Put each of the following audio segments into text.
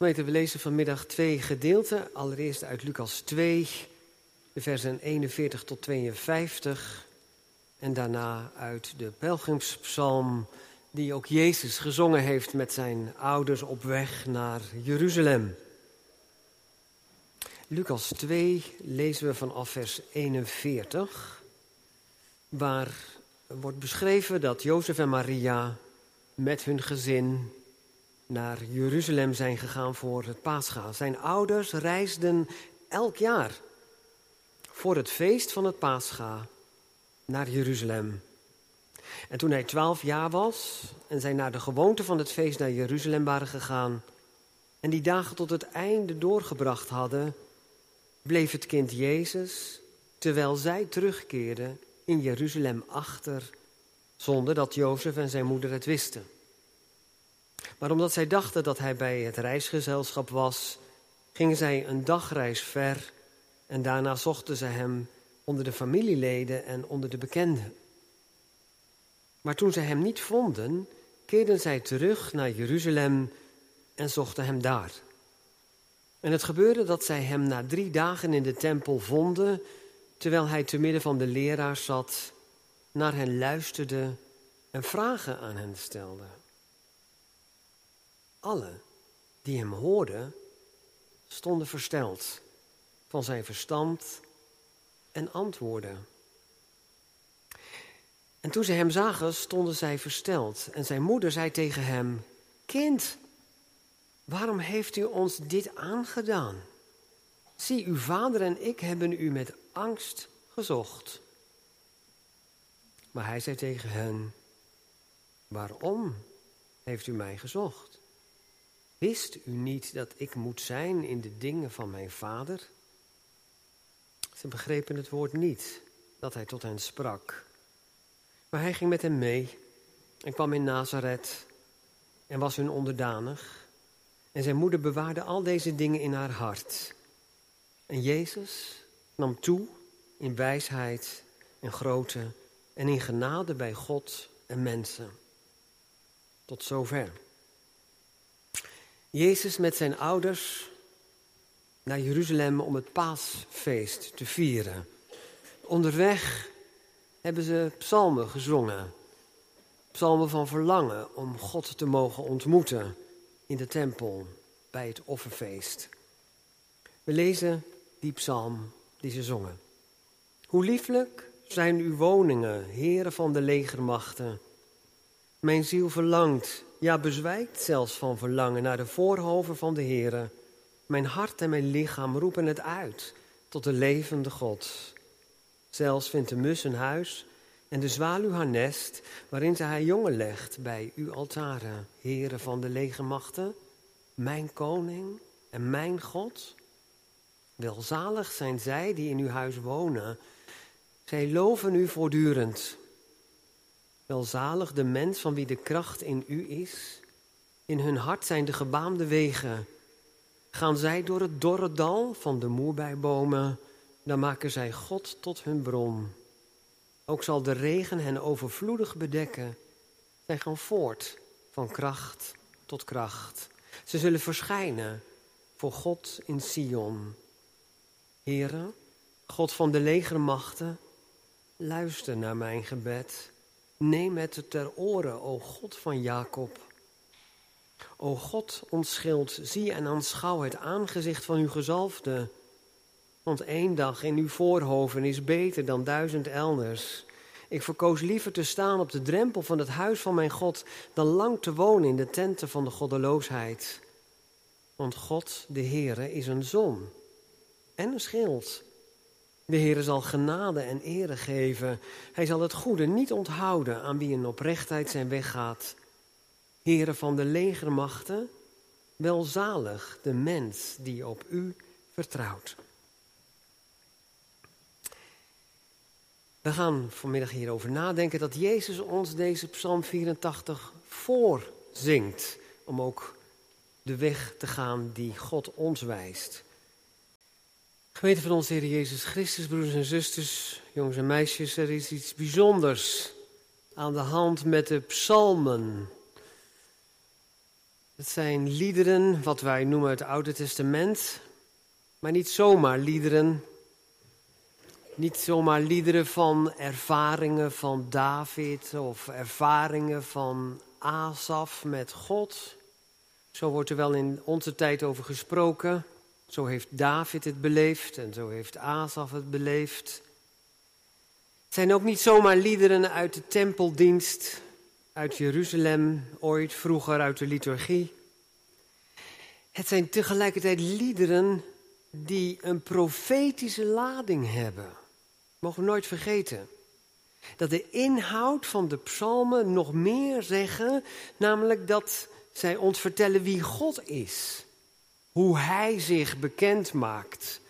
Gemeente, we lezen vanmiddag twee gedeelten. Allereerst uit Lucas 2, de versen 41 tot 52. En daarna uit de pelgrimspsalm die ook Jezus gezongen heeft met zijn ouders op weg naar Jeruzalem. Lucas 2 lezen we vanaf vers 41, waar wordt beschreven dat Jozef en Maria met hun gezin naar Jeruzalem zijn gegaan voor het paascha. Zijn ouders reisden elk jaar voor het feest van het paascha naar Jeruzalem. En toen hij twaalf jaar was en zij naar de gewoonte van het feest naar Jeruzalem waren gegaan en die dagen tot het einde doorgebracht hadden, bleef het kind Jezus, terwijl zij terugkeerden, in Jeruzalem achter, zonder dat Jozef en zijn moeder het wisten. Maar omdat zij dachten dat hij bij het reisgezelschap was, gingen zij een dagreis ver en daarna zochten ze hem onder de familieleden en onder de bekenden. Maar toen ze hem niet vonden, keerden zij terug naar Jeruzalem en zochten hem daar. En het gebeurde dat zij hem na drie dagen in de tempel vonden, terwijl hij te midden van de leraars zat, naar hen luisterde en vragen aan hen stelde. Alle die hem hoorden, stonden versteld van zijn verstand en antwoorden. En toen ze hem zagen, stonden zij versteld. En zijn moeder zei tegen hem: Kind, waarom heeft u ons dit aangedaan? Zie, uw vader en ik hebben u met angst gezocht. Maar hij zei tegen hen: Waarom heeft u mij gezocht? Wist u niet dat ik moet zijn in de dingen van mijn vader? Ze begrepen het woord niet dat hij tot hen sprak. Maar hij ging met hen mee en kwam in Nazareth en was hun onderdanig. En zijn moeder bewaarde al deze dingen in haar hart. En Jezus nam toe in wijsheid en grootte en in genade bij God en mensen. Tot zover. Jezus met zijn ouders naar Jeruzalem om het paasfeest te vieren. Onderweg hebben ze psalmen gezongen. Psalmen van verlangen om God te mogen ontmoeten in de tempel bij het offerfeest. We lezen die psalm die ze zongen. Hoe lieflijk zijn uw woningen, heren van de legermachten. Mijn ziel verlangt, ja bezwijkt zelfs van verlangen naar de voorhoven van de heren. Mijn hart en mijn lichaam roepen het uit tot de levende God. Zelfs vindt de mus een huis en de zwaluw haar nest, waarin ze haar jongen legt bij uw altaren, heren van de legermachten, mijn koning en mijn God. Welzalig zijn zij die in uw huis wonen. Zij loven u voortdurend. Welzalig de mens van wie de kracht in u is. In hun hart zijn de gebaande wegen. Gaan zij door het dorre dal van de moerbijbomen, dan maken zij God tot hun bron. Ook zal de regen hen overvloedig bedekken. Zij gaan voort van kracht tot kracht. Ze zullen verschijnen voor God in Sion. Heere, God van de legermachten, luister naar mijn gebed. Neem het ter oren, o God van Jacob. O God, ontschild, zie en aanschouw het aangezicht van uw gezalfde. Want één dag in uw voorhoven is beter dan duizend elders. Ik verkoos liever te staan op de drempel van het huis van mijn God dan lang te wonen in de tenten van de goddeloosheid. Want God, de Heere, is een zon en een schild. De Heere zal genade en ere geven. Hij zal het goede niet onthouden aan wie in oprechtheid zijn weg gaat. Heere van de legermachten, welzalig de mens die op u vertrouwt. We gaan vanmiddag hierover nadenken dat Jezus ons deze Psalm 84 voorzingt. Om ook de weg te gaan die God ons wijst. Gemeente van onze Heer Jezus Christus, broeders en zusters, jongens en meisjes, er is iets bijzonders aan de hand met de psalmen. Het zijn liederen, wat wij noemen het Oude Testament, maar niet zomaar liederen. Niet zomaar liederen van ervaringen van David of ervaringen van Asaf met God. Zo wordt er wel in onze tijd over gesproken. Zo heeft David het beleefd en zo heeft Asaf het beleefd. Het zijn ook niet zomaar liederen uit de tempeldienst, uit Jeruzalem, ooit vroeger uit de liturgie. Het zijn tegelijkertijd liederen die een profetische lading hebben. Mogen we nooit vergeten. Dat de inhoud van de psalmen nog meer zeggen, namelijk dat zij ons vertellen wie God is. Hoe Hij zich bekend maakt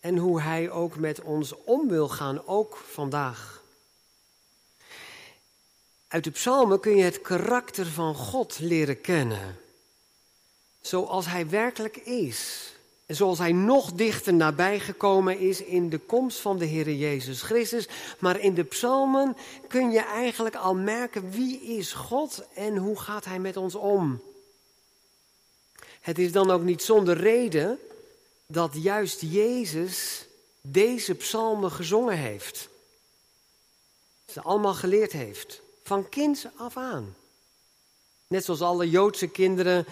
en hoe Hij ook met ons om wil gaan, ook vandaag. Uit de psalmen kun je het karakter van God leren kennen. Zoals Hij werkelijk is. En zoals Hij nog dichter nabij gekomen is in de komst van de Heer Jezus Christus. Maar in de psalmen kun je eigenlijk al merken wie is God en hoe gaat Hij met ons om. Het is dan ook niet zonder reden dat juist Jezus deze psalmen gezongen heeft. Ze allemaal geleerd heeft, van kinds af aan. Net zoals alle Joodse kinderen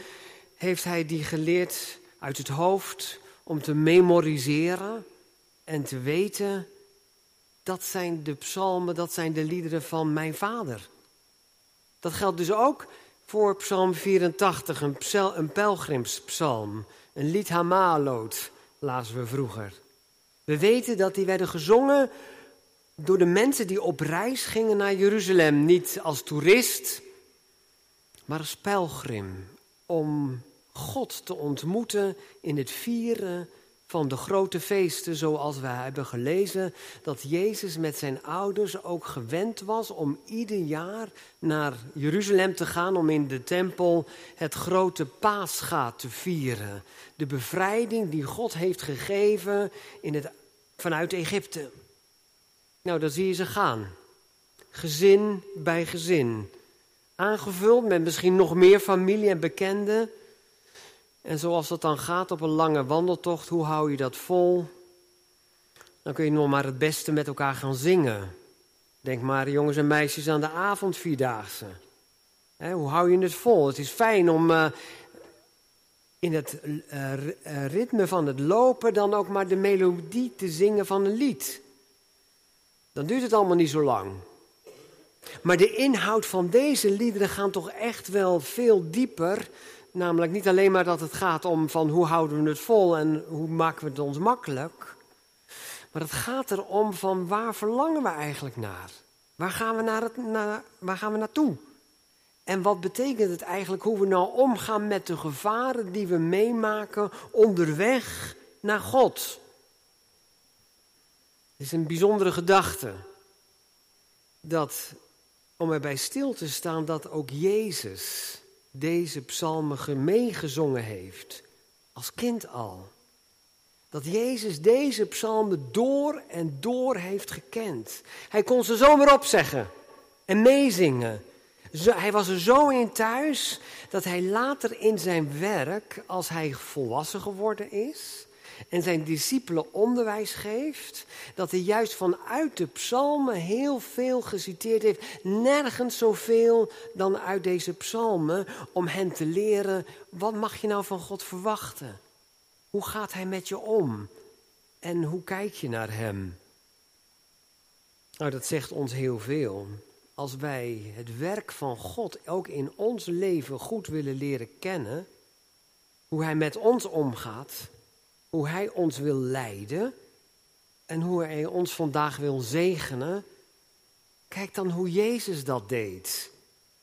heeft hij die geleerd uit het hoofd om te memoriseren en te weten, dat zijn de psalmen, dat zijn de liederen van mijn vader. Dat geldt dus ook voor Psalm 84, een, een pelgrimspsalm, een lied Hamaloot, lazen we vroeger. We weten dat die werden gezongen door de mensen die op reis gingen naar Jeruzalem. Niet als toerist, maar als pelgrim. Om God te ontmoeten in het vieren van de grote feesten, zoals we hebben gelezen, dat Jezus met zijn ouders ook gewend was om ieder jaar naar Jeruzalem te gaan om in de tempel het grote paascha te vieren. De bevrijding die God heeft gegeven in het, vanuit Egypte. Nou, dan zie je ze gaan. Gezin bij gezin. Aangevuld met misschien nog meer familie en bekenden. En zoals dat dan gaat op een lange wandeltocht, hoe hou je dat vol? Dan kun je nog maar het beste met elkaar gaan zingen. Denk maar jongens en meisjes aan de avondvierdaagse. hoe hou je het vol? Het is fijn om uh, in het uh, ritme van het lopen dan ook maar de melodie te zingen van een lied. Dan duurt het allemaal niet zo lang. Maar de inhoud van deze liederen gaan toch echt wel veel dieper Namelijk niet alleen maar dat het gaat om van hoe houden we het vol en hoe maken we het ons makkelijk. Maar het gaat erom van waar verlangen we eigenlijk naar? Waar gaan we, naar het, naar, waar gaan we naartoe? En wat betekent het eigenlijk hoe we nou omgaan met de gevaren die we meemaken onderweg naar God? Het is een bijzondere gedachte dat om erbij stil te staan dat ook Jezus deze psalmen meegezongen heeft, als kind al. Dat Jezus deze psalmen door en door heeft gekend. Hij kon ze zomaar opzeggen en meezingen. Hij was er zo in thuis dat hij later in zijn werk, als hij volwassen geworden is, en zijn discipelen onderwijs geeft, dat hij juist vanuit de psalmen heel veel geciteerd heeft. Nergens zoveel dan uit deze psalmen om hen te leren, wat mag je nou van God verwachten? Hoe gaat hij met je om? En hoe kijk je naar hem? Nou, dat zegt ons heel veel. Als wij het werk van God ook in ons leven goed willen leren kennen, hoe hij met ons omgaat, hoe Hij ons wil leiden en hoe Hij ons vandaag wil zegenen. Kijk dan hoe Jezus dat deed.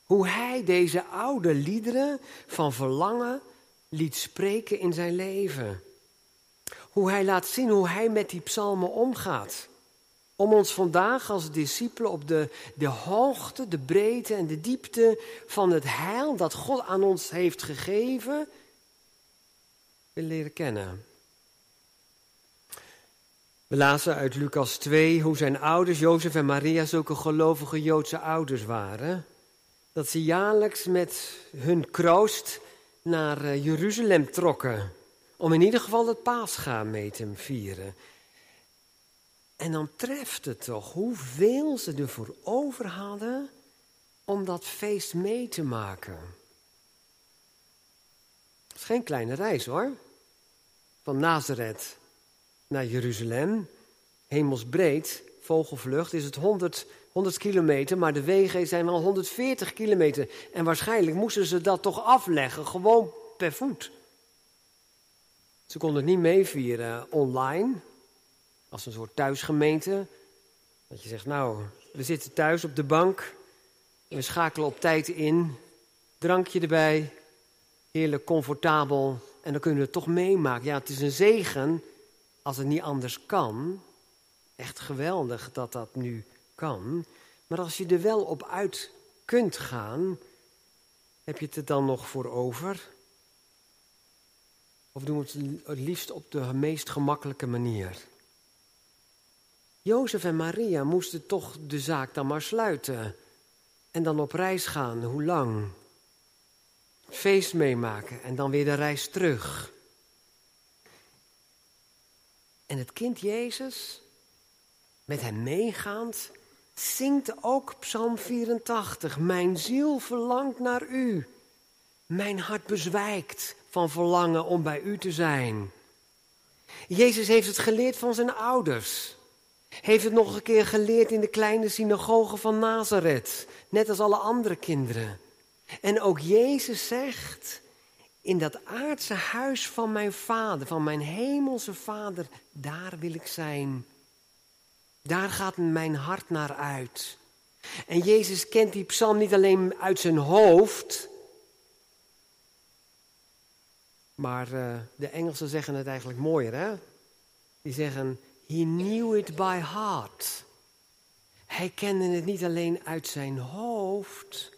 Hoe Hij deze oude liederen van verlangen liet spreken in zijn leven. Hoe Hij laat zien hoe Hij met die psalmen omgaat. Om ons vandaag als discipelen op de, de hoogte, de breedte en de diepte van het heil dat God aan ons heeft gegeven, willen leren kennen. We lazen uit Lucas 2 hoe zijn ouders, Jozef en Maria, zulke gelovige Joodse ouders waren. Dat ze jaarlijks met hun kroost naar eh, Jeruzalem trokken. Om in ieder geval het paascha mee te vieren. En dan treft het toch hoeveel ze ervoor over hadden om dat feest mee te maken. Het is geen kleine reis hoor. Van Nazareth naar Jeruzalem, hemelsbreed, vogelvlucht, is het 100, 100 kilometer, maar de wegen zijn al 140 kilometer. En waarschijnlijk moesten ze dat toch afleggen, gewoon per voet. Ze konden het niet meevieren online, als een soort thuisgemeente. Dat je zegt, nou, we zitten thuis op de bank, we schakelen op tijd in, drankje erbij, heerlijk comfortabel. En dan kunnen we het toch meemaken. Ja, het is een zegen als het niet anders kan. Echt geweldig dat dat nu kan. Maar als je er wel op uit kunt gaan, heb je het er dan nog voor over? Of doen we het het liefst op de meest gemakkelijke manier? Jozef en Maria moesten toch de zaak dan maar sluiten. En dan op reis gaan. Hoe lang? Feest meemaken en dan weer de reis terug. En het kind Jezus, met hem meegaand, zingt ook Psalm 84. Mijn ziel verlangt naar u. Mijn hart bezwijkt van verlangen om bij u te zijn. Jezus heeft het geleerd van zijn ouders. Heeft het nog een keer geleerd in de kleine synagoge van Nazareth, net als alle andere kinderen. En ook Jezus zegt, in dat aardse huis van mijn vader, van mijn hemelse vader, daar wil ik zijn. Daar gaat mijn hart naar uit. En Jezus kent die psalm niet alleen uit zijn hoofd, maar uh, de Engelsen zeggen het eigenlijk mooier, hè? Die zeggen, he knew it by heart. Hij kende het niet alleen uit zijn hoofd,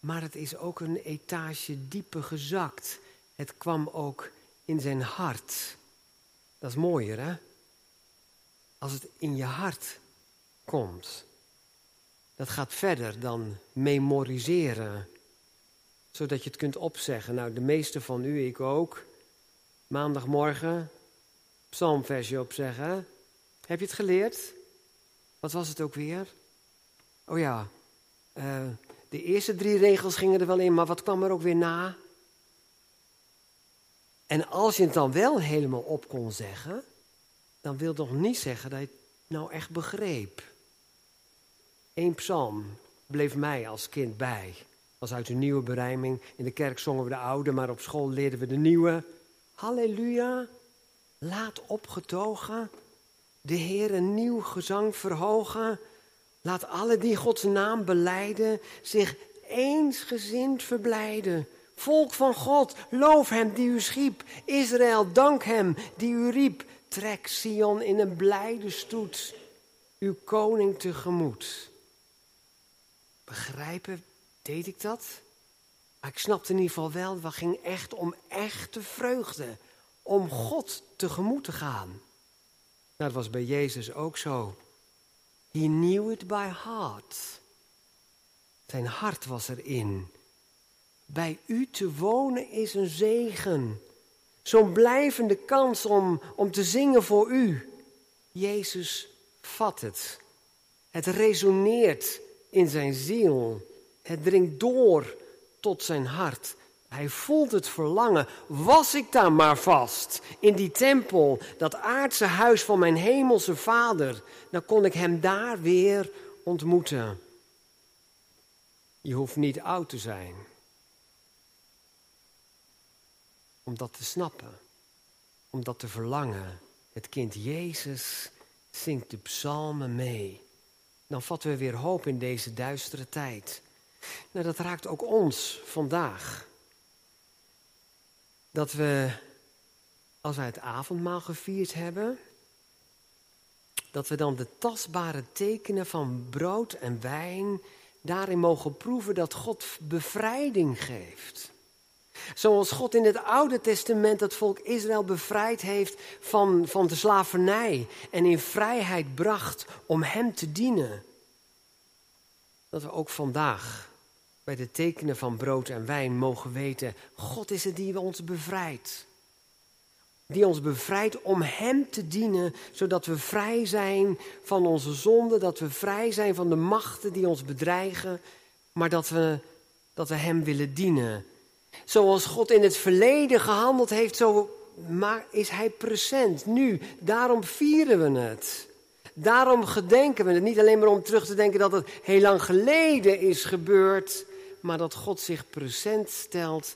maar het is ook een etage dieper gezakt. Het kwam ook in zijn hart. Dat is mooier, hè? Als het in je hart komt. Dat gaat verder dan memoriseren. Zodat je het kunt opzeggen. Nou, de meeste van u, ik ook. Maandagmorgen, psalmversje opzeggen. Heb je het geleerd? Wat was het ook weer? Oh ja, uh, de eerste drie regels gingen er wel in, maar wat kwam er ook weer na? En als je het dan wel helemaal op kon zeggen, dan wil toch niet zeggen dat je het nou echt begreep. Eén psalm bleef mij als kind bij. Was uit de nieuwe berijming. In de kerk zongen we de oude, maar op school leerden we de nieuwe. Halleluja, laat opgetogen de Heer een nieuw gezang verhogen. Laat alle die Gods naam beleiden zich eensgezind verblijden. Volk van God, loof hem die u schiep. Israël, dank hem die u riep. Trek Sion in een blijde stoet, uw koning tegemoet. Begrijpen, deed ik dat? Maar ik snapte in ieder geval wel, het ging echt om echte vreugde. Om God tegemoet te gaan. Nou, dat was bij Jezus ook zo. He knew it by heart. Zijn hart was erin. Bij u te wonen is een zegen. Zo'n blijvende kans om, om te zingen voor u. Jezus vat het. Het resoneert in zijn ziel. Het dringt door tot zijn hart. Hij voelt het verlangen. Was ik daar maar vast in die tempel, dat aardse huis van mijn hemelse vader, dan kon ik hem daar weer ontmoeten. Je hoeft niet oud te zijn om dat te snappen, om dat te verlangen. Het kind Jezus zingt de psalmen mee. Dan vatten we weer hoop in deze duistere tijd. Nou, dat raakt ook ons vandaag dat we, als wij het avondmaal gevierd hebben, dat we dan de tastbare tekenen van brood en wijn daarin mogen proeven dat God bevrijding geeft. Zoals God in het Oude Testament het volk Israël bevrijd heeft van, van de slavernij en in vrijheid bracht om Hem te dienen. Dat we ook vandaag bij de tekenen van brood en wijn mogen weten, God is het die ons bevrijdt. Die ons bevrijdt om Hem te dienen, zodat we vrij zijn van onze zonden, dat we vrij zijn van de machten die ons bedreigen, maar dat we, dat we Hem willen dienen. Zoals God in het verleden gehandeld heeft, zo is Hij present nu. Daarom vieren we het. Daarom gedenken we het. Niet alleen maar om terug te denken dat het heel lang geleden is gebeurd, maar dat God zich present stelt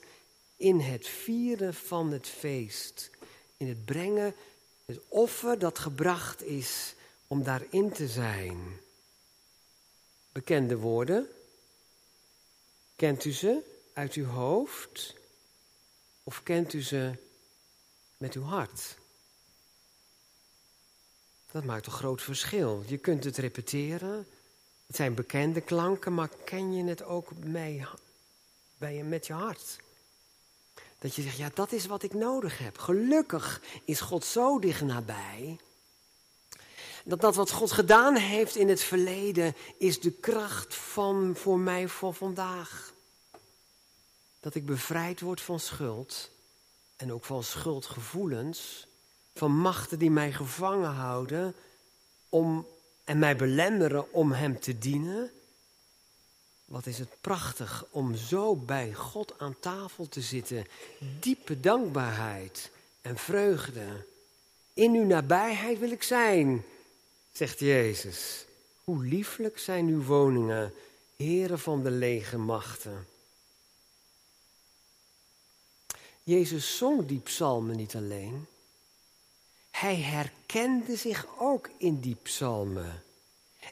in het vieren van het feest. In het brengen, het offer dat gebracht is om daarin te zijn. Bekende woorden. Kent u ze uit uw hoofd? Of kent u ze met uw hart? Dat maakt een groot verschil. Je kunt het repeteren. Het zijn bekende klanken, maar ken je het ook mee, bij je, met je hart? Dat je zegt, ja, dat is wat ik nodig heb. Gelukkig is God zo dicht nabij. Dat dat wat God gedaan heeft in het verleden is de kracht van voor mij voor vandaag. Dat ik bevrijd word van schuld en ook van schuldgevoelens van machten die mij gevangen houden om, en mij belemmeren om Hem te dienen. Wat is het prachtig om zo bij God aan tafel te zitten. Diepe dankbaarheid en vreugde. In uw nabijheid wil ik zijn, zegt Jezus. Hoe lieflijk zijn uw woningen, heren van de lege machten. Jezus zong die psalmen niet alleen. Hij herkende zich ook in die psalmen.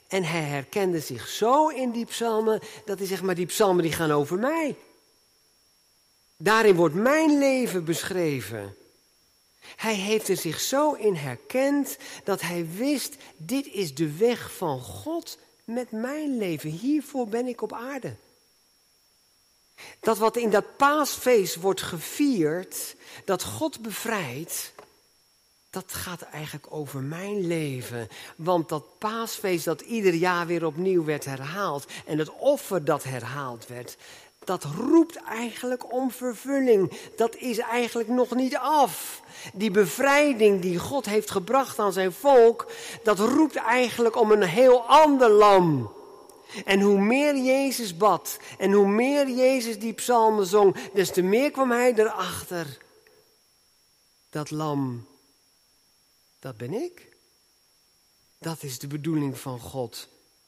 En hij herkende zich zo in die psalmen dat hij zegt, maar die psalmen die gaan over mij. Daarin wordt mijn leven beschreven. Hij heeft er zich zo in herkend dat hij wist, dit is de weg van God met mijn leven. Hiervoor ben ik op aarde. Dat wat in dat paasfeest wordt gevierd, dat God bevrijdt, dat gaat eigenlijk over mijn leven. Want dat paasfeest dat ieder jaar weer opnieuw werd herhaald en het offer dat herhaald werd, dat roept eigenlijk om vervulling. Dat is eigenlijk nog niet af. Die bevrijding die God heeft gebracht aan zijn volk, dat roept eigenlijk om een heel ander lam. En hoe meer Jezus bad en hoe meer Jezus die psalmen zong, des te meer kwam hij erachter. Dat lam dat ben ik. Dat is de bedoeling van God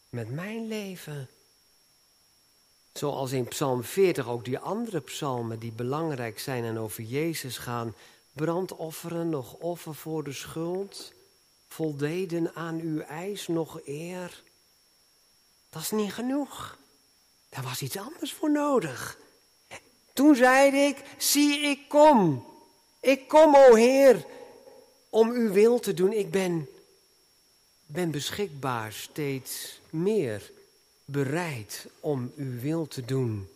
met mijn leven. Zoals in Psalm 40 ook die andere psalmen die belangrijk zijn en over Jezus gaan. Brandofferen, nog offer voor de schuld. Voldeden aan uw eis nog eer. Dat is niet genoeg. Daar was iets anders voor nodig. Toen zei ik, zie ik kom. Ik kom, o Heer om uw wil te doen. Ik ben, ben beschikbaar steeds meer bereid om uw wil te doen.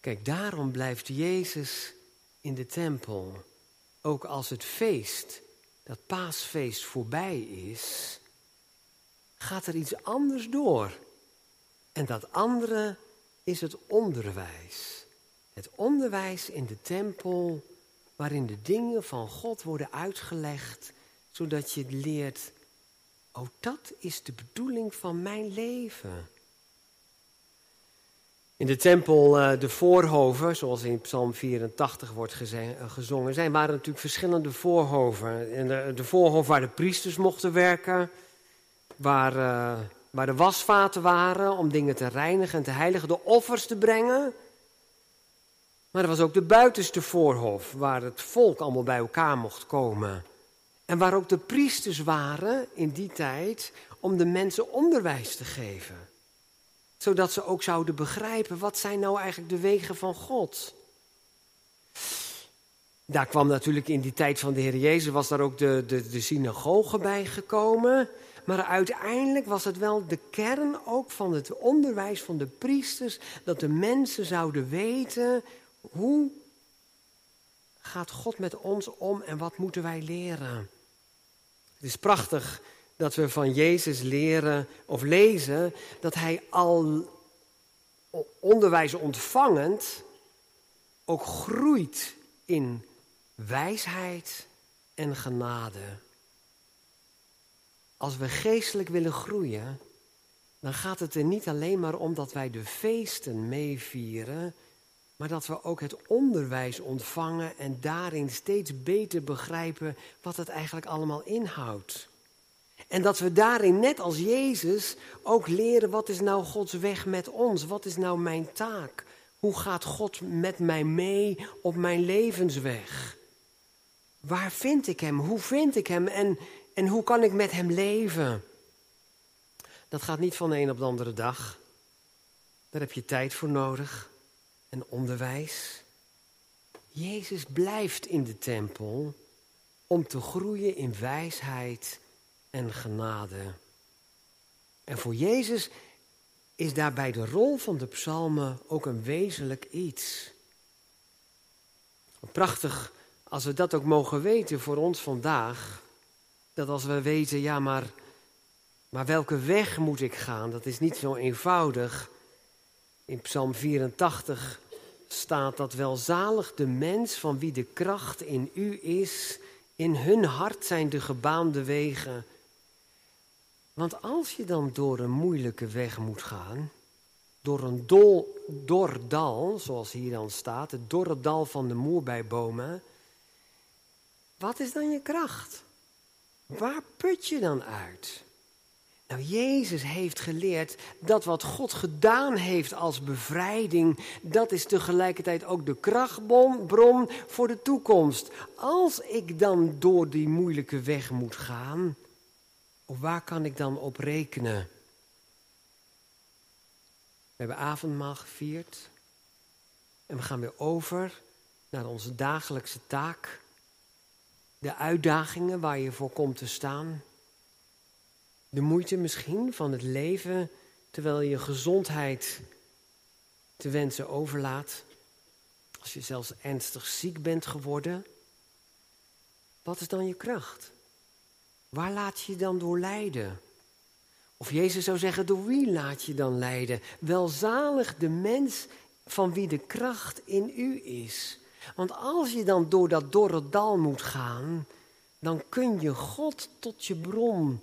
Kijk, daarom blijft Jezus in de tempel. Ook als het feest, dat paasfeest voorbij is, gaat er iets anders door. En dat andere is het onderwijs. Het onderwijs in de tempel waarin de dingen van God worden uitgelegd, zodat je leert, oh dat is de bedoeling van mijn leven. In de tempel, uh, de voorhoven, zoals in Psalm 84 wordt eh, gezongen, zijn, waren natuurlijk verschillende voorhoven. En de, de voorhof waar de priesters mochten werken, waar, uh, waar de wasvaten waren om dingen te reinigen en te heiligen, de offers te brengen. Maar er was ook de buitenste voorhof, waar het volk allemaal bij elkaar mocht komen. En waar ook de priesters waren in die tijd om de mensen onderwijs te geven. Zodat ze ook zouden begrijpen, wat zijn nou eigenlijk de wegen van God? Daar kwam natuurlijk in die tijd van de Heer Jezus, was daar ook de, de, de synagoge bij gekomen. Maar uiteindelijk was het wel de kern ook van het onderwijs van de priesters, dat de mensen zouden weten hoe gaat God met ons om en wat moeten wij leren? Het is prachtig dat we van Jezus leren of lezen dat hij al onderwijs ontvangend ook groeit in wijsheid en genade. Als we geestelijk willen groeien, dan gaat het er niet alleen maar om dat wij de feesten meevieren, maar dat we ook het onderwijs ontvangen en daarin steeds beter begrijpen wat het eigenlijk allemaal inhoudt. En dat we daarin, net als Jezus, ook leren wat is nou Gods weg met ons? Wat is nou mijn taak? Hoe gaat God met mij mee op mijn levensweg? Waar vind ik Hem? Hoe vind ik Hem? En, en hoe kan ik met Hem leven? Dat gaat niet van de een op de andere dag. Daar heb je tijd voor nodig en onderwijs. Jezus blijft in de tempel om te groeien in wijsheid en genade. En voor Jezus is daarbij de rol van de psalmen ook een wezenlijk iets. Prachtig als we dat ook mogen weten voor ons vandaag. Dat als we weten, ja, maar, maar welke weg moet ik gaan? Dat is niet zo eenvoudig. In Psalm 84 staat dat welzalig de mens van wie de kracht in u is. In hun hart zijn de gebaande wegen. Want als je dan door een moeilijke weg moet gaan, door een dol, dal, zoals hier dan staat, het dorre dal van de moerbijbomen, wat is dan je kracht? Waar put je dan uit? Nou, Jezus heeft geleerd dat wat God gedaan heeft als bevrijding, dat is tegelijkertijd ook de krachtbron voor de toekomst. Als ik dan door die moeilijke weg moet gaan, waar kan ik dan op rekenen? We hebben avondmaal gevierd en we gaan weer over naar onze dagelijkse taak. De uitdagingen waar je voor komt te staan. De moeite misschien van het leven terwijl je gezondheid te wensen overlaat. Als je zelfs ernstig ziek bent geworden. Wat is dan je kracht? Waar laat je je dan door leiden? Of Jezus zou zeggen, door wie laat je dan leiden? Welzalig de mens van wie de kracht in u is. Want als je dan door dat dorre dal moet gaan, dan kun je God tot je bron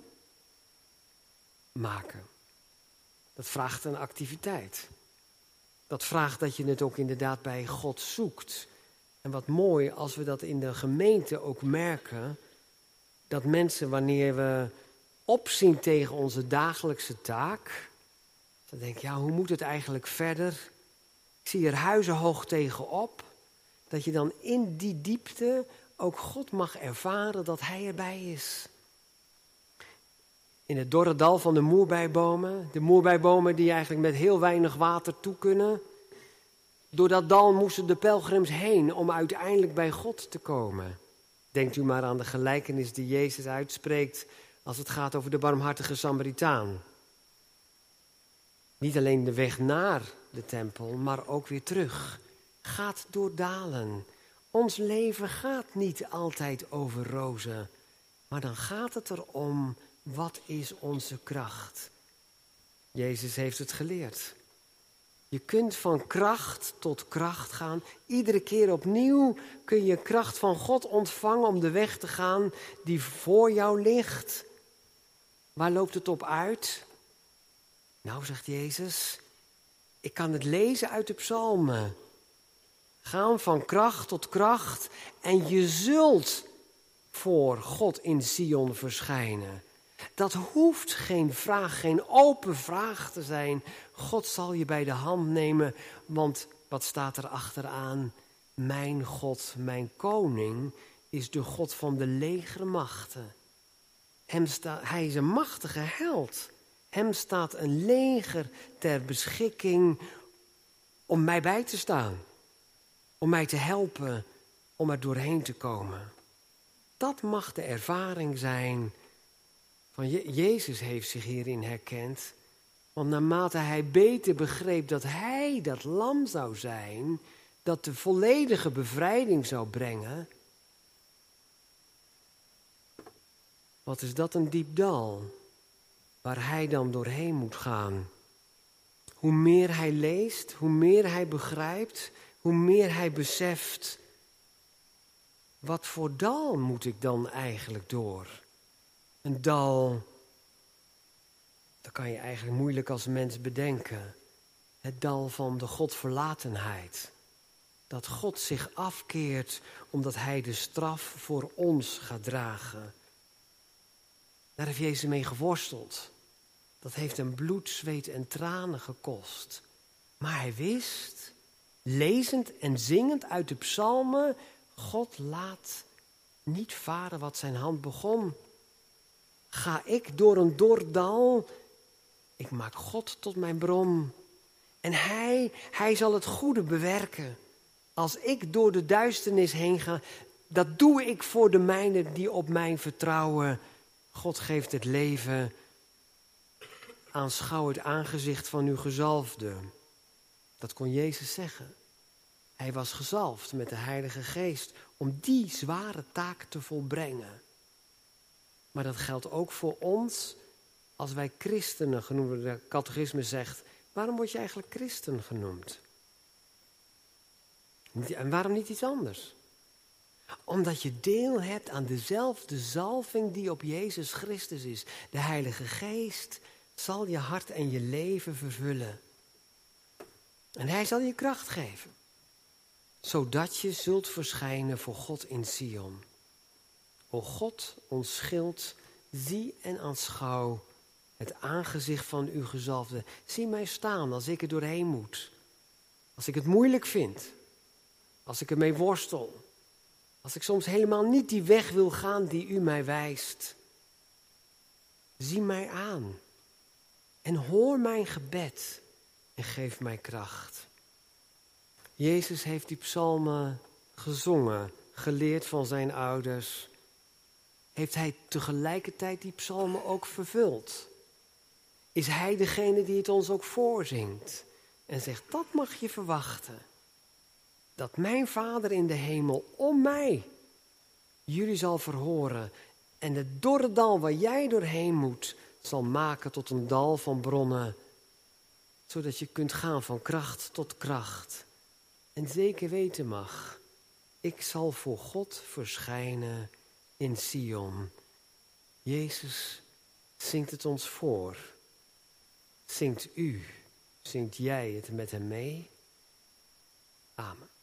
maken. Dat vraagt een activiteit. Dat vraagt dat je het ook inderdaad bij God zoekt. En wat mooi als we dat in de gemeente ook merken, dat mensen wanneer we opzien tegen onze dagelijkse taak, dan denk ja, hoe moet het eigenlijk verder? Ik zie er huizenhoog tegenop, dat je dan in die diepte ook God mag ervaren dat Hij erbij is. In het dorre dal van de moerbijbomen, de moerbijbomen die eigenlijk met heel weinig water toe kunnen. Door dat dal moesten de pelgrims heen om uiteindelijk bij God te komen. Denkt u maar aan de gelijkenis die Jezus uitspreekt als het gaat over de barmhartige Samaritaan. Niet alleen de weg naar de tempel, maar ook weer terug. Gaat door dalen. Ons leven gaat niet altijd over rozen, maar dan gaat het erom, wat is onze kracht? Jezus heeft het geleerd. Je kunt van kracht tot kracht gaan. Iedere keer opnieuw kun je kracht van God ontvangen om de weg te gaan die voor jou ligt. Waar loopt het op uit? Nou, zegt Jezus, ik kan het lezen uit de psalmen. Gaan van kracht tot kracht en je zult voor God in Sion verschijnen. Dat hoeft geen vraag, geen open vraag te zijn. God zal je bij de hand nemen, want wat staat er achteraan? Mijn God, mijn koning, is de God van de legere machten. Hem hij is een machtige held. Hem staat een leger ter beschikking om mij bij te staan. Om mij te helpen om er doorheen te komen. Dat mag de ervaring zijn van Jezus heeft zich hierin herkend. Want naarmate hij beter begreep dat hij dat lam zou zijn, dat de volledige bevrijding zou brengen. Wat is dat een diep dal, waar hij dan doorheen moet gaan? hoe meer hij leest, hoe meer hij begrijpt, hoe meer hij beseft. Wat voor dal moet ik dan eigenlijk door? Een dal, dat kan je eigenlijk moeilijk als mens bedenken. Het dal van de Godverlatenheid. Dat God zich afkeert omdat hij de straf voor ons gaat dragen. Daar heeft Jezus mee geworsteld. Dat heeft hem bloed, zweet en tranen gekost. Maar hij wist, lezend en zingend uit de psalmen, God laat niet varen wat zijn hand begon. Ga ik door een dordal, ik maak God tot mijn bron. En hij, hij zal het goede bewerken. Als ik door de duisternis heen ga, dat doe ik voor de mijnen die op mij vertrouwen. God geeft het leven. Aanschouw het aangezicht van uw gezalfde. Dat kon Jezus zeggen. Hij was gezalfd met de Heilige Geest om die zware taak te volbrengen. Maar dat geldt ook voor ons als wij christenen genoemd De catechisme zegt, waarom word je eigenlijk christen genoemd? En waarom niet iets anders? Omdat je deel hebt aan dezelfde zalving die op Jezus Christus is. De Heilige Geest zal je hart en je leven vervullen. En Hij zal je kracht geven. Zodat je zult verschijnen voor God in Sion. O God, ons schild, zie en aanschouw het aangezicht van uw gezalfde. Zie mij staan als ik er doorheen moet. Als ik het moeilijk vind. Als ik ermee worstel. Als ik soms helemaal niet die weg wil gaan die u mij wijst. Zie mij aan. En hoor mijn gebed. En geef mij kracht. Jezus heeft die psalmen gezongen, geleerd van zijn ouders. Heeft hij tegelijkertijd die psalmen ook vervuld? Is hij degene die het ons ook voorzingt? En zegt, dat mag je verwachten dat mijn Vader in de hemel om mij jullie zal verhoren en het dorre dal waar jij doorheen moet, zal maken tot een dal van bronnen, zodat je kunt gaan van kracht tot kracht. En zeker weten mag, ik zal voor God verschijnen in Sion. Jezus zingt het ons voor. Zingt u, zingt jij het met hem mee? Amen.